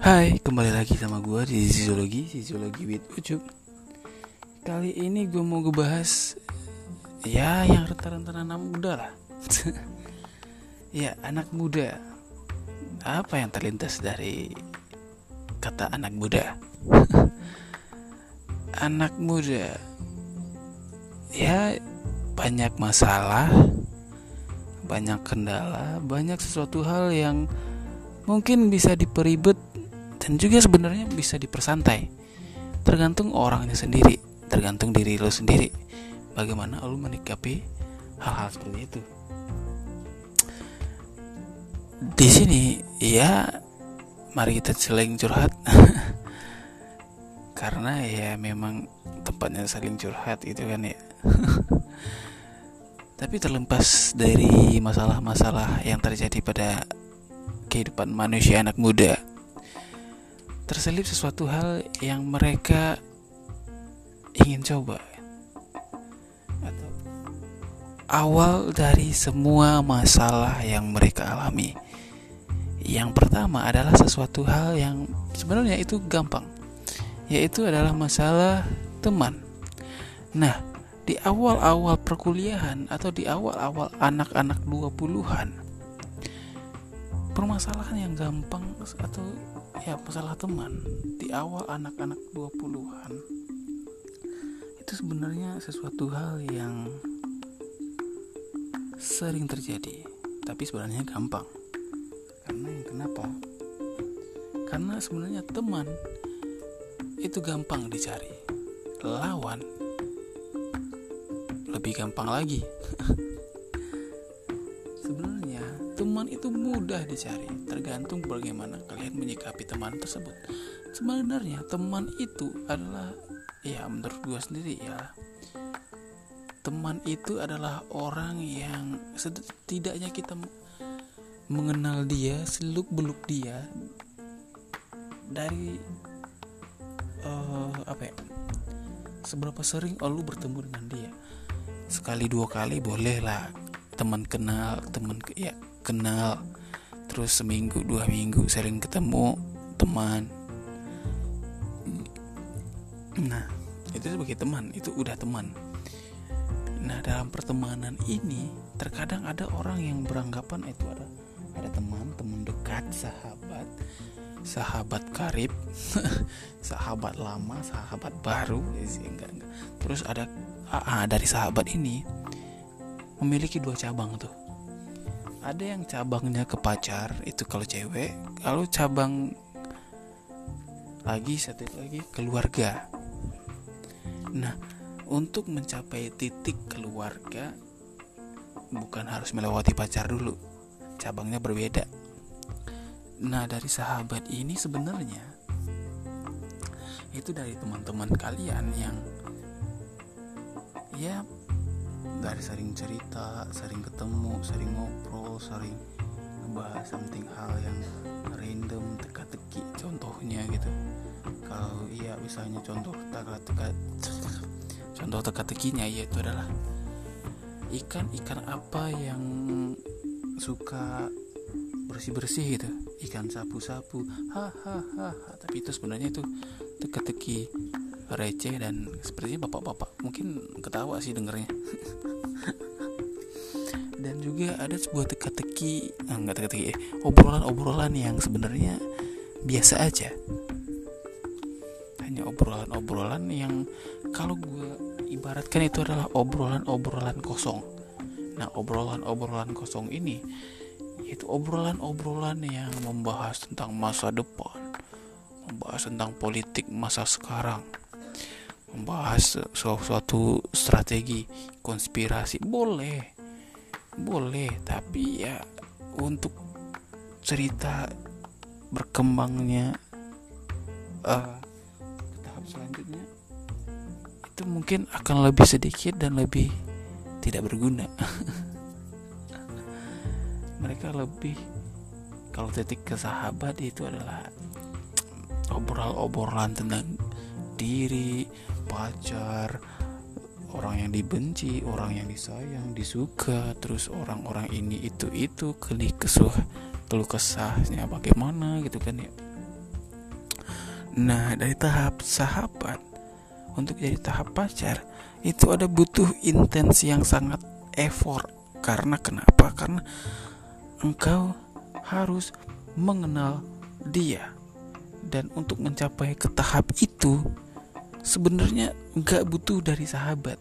Hai, kembali lagi sama gue di Sisiologi, Sisiologi with Ucup Kali ini gue mau ngebahas Ya, yang renta-renta anak muda lah. Ya, anak muda. Apa yang terlintas dari kata anak muda? anak muda. Ya, banyak masalah Banyak kendala Banyak sesuatu hal yang mungkin bisa diperibet dan juga sebenarnya bisa dipersantai. Tergantung orangnya sendiri tergantung diri lo sendiri. Bagaimana lo menikapi hal-hal seperti itu. Di sini ya mari kita saling curhat. Karena ya memang tempatnya saling curhat itu kan ya. Tapi terlepas dari masalah-masalah yang terjadi pada kehidupan manusia anak muda terselip sesuatu hal yang mereka ingin coba. Atau awal dari semua masalah yang mereka alami. Yang pertama adalah sesuatu hal yang sebenarnya itu gampang yaitu adalah masalah teman. Nah di awal-awal perkuliahan atau di awal-awal anak-anak 20-an permasalahan yang gampang atau ya masalah teman. Di awal anak-anak 20-an itu sebenarnya sesuatu hal yang sering terjadi tapi sebenarnya gampang. Karena yang kenapa? Karena sebenarnya teman itu gampang dicari. Lawan lebih gampang lagi teman itu mudah dicari tergantung bagaimana kalian menyikapi teman tersebut. Sebenarnya teman itu adalah ya menurut gue sendiri ya teman itu adalah orang yang setidaknya kita mengenal dia seluk beluk dia dari uh, apa ya seberapa sering lu bertemu dengan dia. Sekali dua kali boleh lah teman kenal teman ya kenal terus seminggu dua minggu sering ketemu teman. Nah itu sebagai teman itu udah teman. Nah dalam pertemanan ini terkadang ada orang yang beranggapan itu ada ada teman teman dekat sahabat sahabat karib sahabat lama sahabat baru enggak. terus ada ah, dari sahabat ini memiliki dua cabang tuh ada yang cabangnya ke pacar itu kalau cewek. Kalau cabang lagi satu lagi keluarga. Nah untuk mencapai titik keluarga bukan harus melewati pacar dulu. Cabangnya berbeda. Nah dari sahabat ini sebenarnya itu dari teman-teman kalian yang ya dari sering cerita sering ketemu sering ngobrol sering ngebahas something hal yang random teka-teki contohnya gitu. Kalau iya misalnya contoh teka-teka contoh teka-tekinya yaitu adalah ikan-ikan apa yang suka bersih-bersih gitu. Ikan sapu-sapu hahaha tapi itu sebenarnya itu teka-teki receh dan sepertinya bapak-bapak mungkin ketawa sih dengernya juga ada sebuah teka-teki ah, nggak teka-teki eh, obrolan-obrolan yang sebenarnya biasa aja. Hanya obrolan-obrolan yang kalau gue ibaratkan itu adalah obrolan-obrolan kosong. Nah obrolan-obrolan kosong ini itu obrolan-obrolan yang membahas tentang masa depan membahas tentang politik masa sekarang membahas suatu strategi konspirasi. Boleh boleh tapi ya untuk cerita berkembangnya uh, tahap selanjutnya itu mungkin akan lebih sedikit dan lebih tidak berguna. Mereka lebih kalau titik ke sahabat itu adalah obrolan-obrolan tentang diri pacar orang yang dibenci orang yang disayang disuka terus orang-orang ini itu itu kelik kesuh keluh kesahnya bagaimana gitu kan ya. Nah dari tahap sahabat untuk jadi tahap pacar itu ada butuh intensi yang sangat effort. Karena kenapa? Karena engkau harus mengenal dia. Dan untuk mencapai ke tahap itu sebenarnya nggak butuh dari sahabat.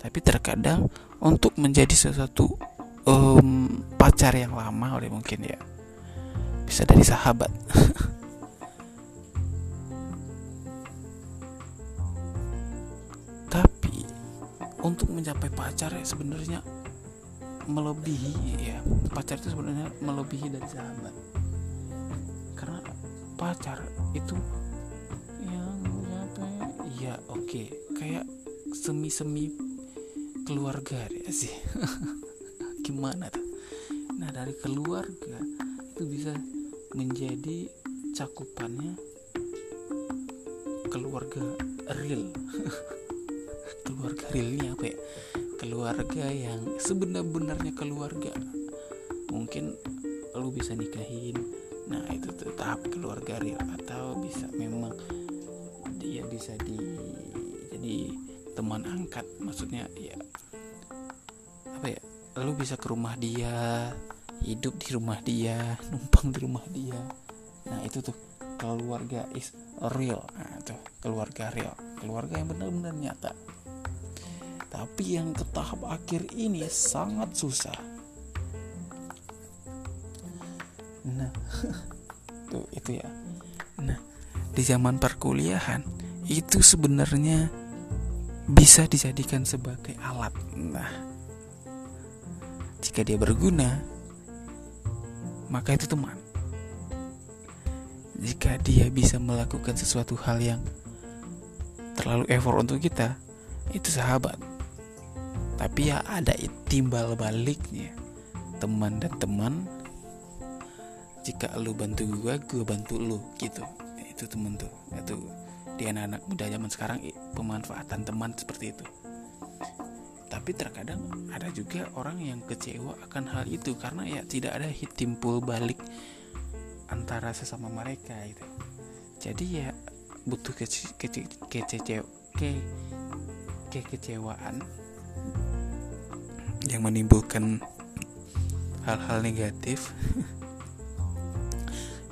Tapi terkadang untuk menjadi sesuatu um, pacar yang lama oleh mungkin ya bisa dari sahabat. Tapi untuk mencapai pacar ya sebenarnya melebihi ya pacar itu sebenarnya melebihi dari sahabat. Karena pacar itu ya oke. Okay. kayak semi semi keluarga ya sih. Gimana tuh? Nah dari keluarga itu bisa menjadi cakupannya keluarga real. Keluarga real ini apa ya? Keluarga yang sebenar-benarnya keluarga. Mungkin lu bisa nikahin. Nah itu tuh tahap keluarga real atau bisa memang bisa di jadi teman angkat. Maksudnya ya apa ya? Lu bisa ke rumah dia hidup di rumah dia numpang di rumah dia. Nah itu tuh keluarga is real. Nah tuh keluarga real. Keluarga yang benar-benar nyata. Tapi yang ke tahap akhir ini sangat susah. Nah, tuh itu ya. Nah, di zaman perkuliahan itu sebenarnya bisa dijadikan sebagai alat. Nah, jika dia berguna, maka itu teman. Jika dia bisa melakukan sesuatu hal yang terlalu effort untuk kita, itu sahabat tapi ya ada timbal baliknya teman dan teman jika lu bantu gue gue bantu lu gitu itu temen tuh itu di anak-anak muda zaman sekarang pemanfaatan teman seperti itu. Tapi terkadang ada juga orang yang kecewa akan hal itu karena ya tidak ada timbul balik antara sesama mereka itu. Jadi ya butuh kece kece kece ke kekecewaan yang menimbulkan hal-hal negatif.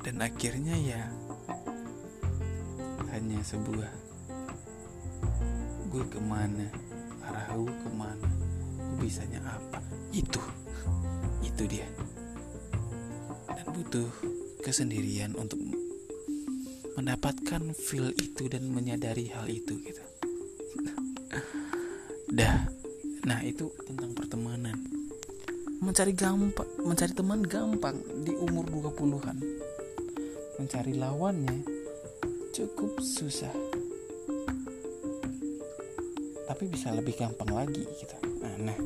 Dan akhirnya ya hanya sebuah. Gue ke mana? Arah gue ke mana? Gue bisanya apa? Itu. Itu dia. Dan butuh kesendirian untuk mendapatkan feel itu dan menyadari hal itu gitu. Dah. Nah itu tentang pertemanan. Mencari gampang Mencari teman gampang Di umur 20-an Mencari lawannya Cukup susah. Tapi bisa lebih gampang lagi gitu Nah, nah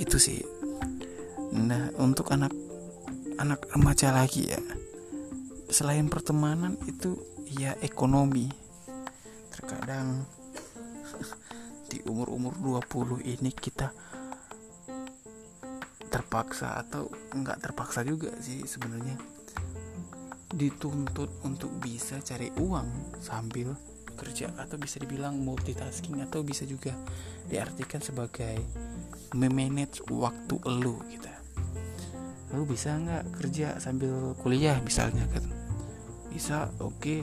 itu sih. Nah untuk anak Anak remaja lagi ya. Selain pertemanan itu Ya ekonomi. Terkadang di umur-umur 20 ini kita terpaksa atau enggak terpaksa juga sih sebenarnya dituntut untuk bisa cari uang sambil kerja atau bisa dibilang multitasking atau bisa juga diartikan sebagai memanage waktu elu gitu lalu bisa nggak kerja sambil kuliah misalnya kan? Bisa oke. Okay.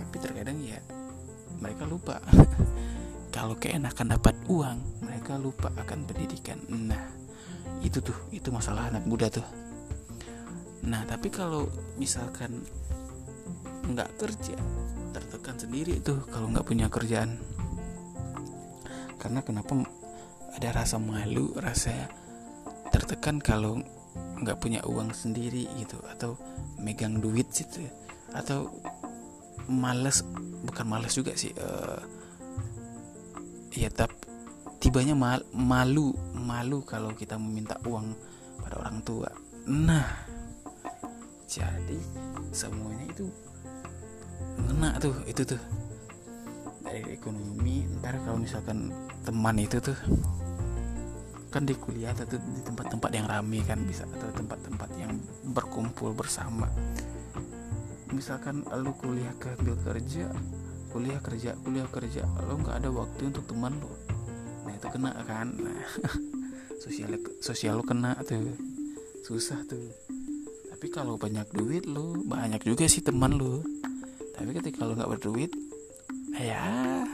tapi terkadang ya mereka lupa. Kalau keenakan dapat uang mereka lupa akan pendidikan. Nah itu tuh itu masalah anak muda tuh nah tapi kalau misalkan nggak kerja tertekan sendiri tuh kalau nggak punya kerjaan. Karena kenapa ada rasa malu rasa tertekan kalau nggak punya uang sendiri gitu atau megang duit gitu atau males bukan males juga sih uh, ya tapi tibanya mal, malu malu kalau kita meminta uang pada orang tua. Nah jadi semuanya itu ngena tuh itu tuh. Dari ekonomi ntar kalau misalkan teman itu tuh kan di kuliah atau di tempat-tempat yang ramai kan bisa atau tempat-tempat yang berkumpul bersama. Misalkan lu kuliah ke ambil kerja kuliah kerja kuliah kerja lo nggak ada waktu untuk teman lo nah itu kena kan? Nah, sosial sosial lo kena tuh. Susah tuh tapi kalau banyak duit lo banyak juga sih teman lo tapi ketika lo nggak berduit ya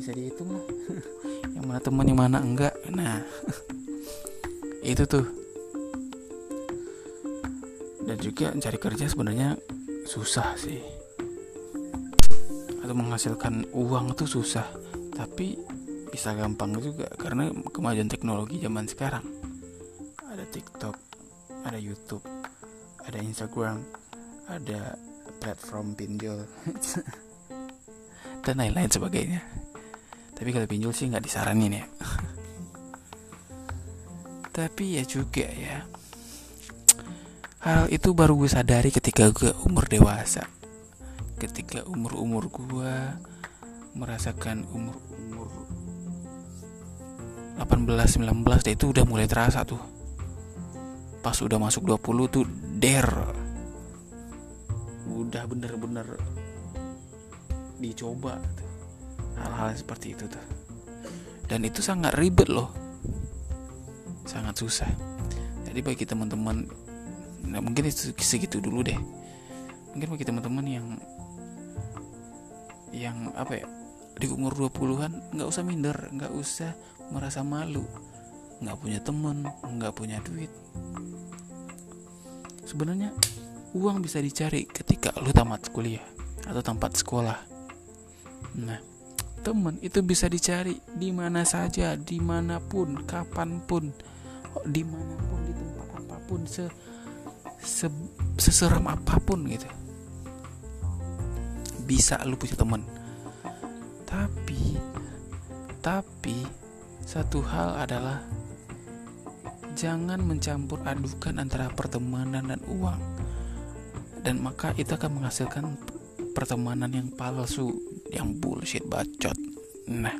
bisa dihitung lah. Yang mana teman yang mana enggak. Nah itu tuh. Dan juga cari kerja sebenarnya susah sih. Atau menghasilkan uang tuh susah. Tapi bisa gampang juga karena kemajuan teknologi zaman sekarang. Ada TikTok ada YouTube ada Instagram ada platform pinjol dan lain-lain sebagainya. Tapi kalau pinjol sih nggak disaranin ya. Tapi ya juga ya. Hal itu baru gue sadari ketika gue umur dewasa. Ketika umur-umur gua merasakan umur-umur 18 19 deh itu udah mulai terasa tuh pas udah masuk 20 tuh der. Udah bener-bener dicoba hal-hal seperti itu tuh. Dan itu sangat ribet loh. Sangat susah. Jadi bagi teman-teman nah mungkin itu segitu dulu deh. Mungkin bagi teman-teman yang yang apa ya di umur 20-an nggak usah minder nggak usah merasa malu nggak punya temen nggak punya duit. Sebenarnya uang bisa dicari ketika lu tamat kuliah atau tempat sekolah. Nah temen itu bisa dicari di mana saja di mana pun kapan pun. Oh, di mana pun di tempat apa pun se, se seseram apa pun gitu. Bisa lu punya temen. Tapi tapi satu hal adalah jangan mencampur adukan antara pertemanan dan uang. Dan maka itu akan menghasilkan pertemanan yang palsu yang bullshit bacot. Nah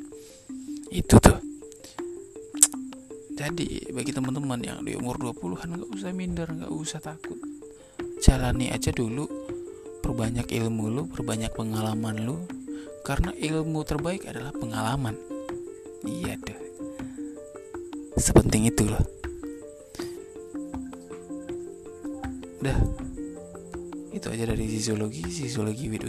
itu tuh. Jadi bagi teman-teman yang di umur 20-an nggak usah minder nggak usah takut. Jalani aja dulu. Perbanyak ilmu lu perbanyak pengalaman lu. Karena ilmu terbaik adalah pengalaman. Iya deh. Sepenting itu loh udah. Itu aja dari sisiologi sisiologi with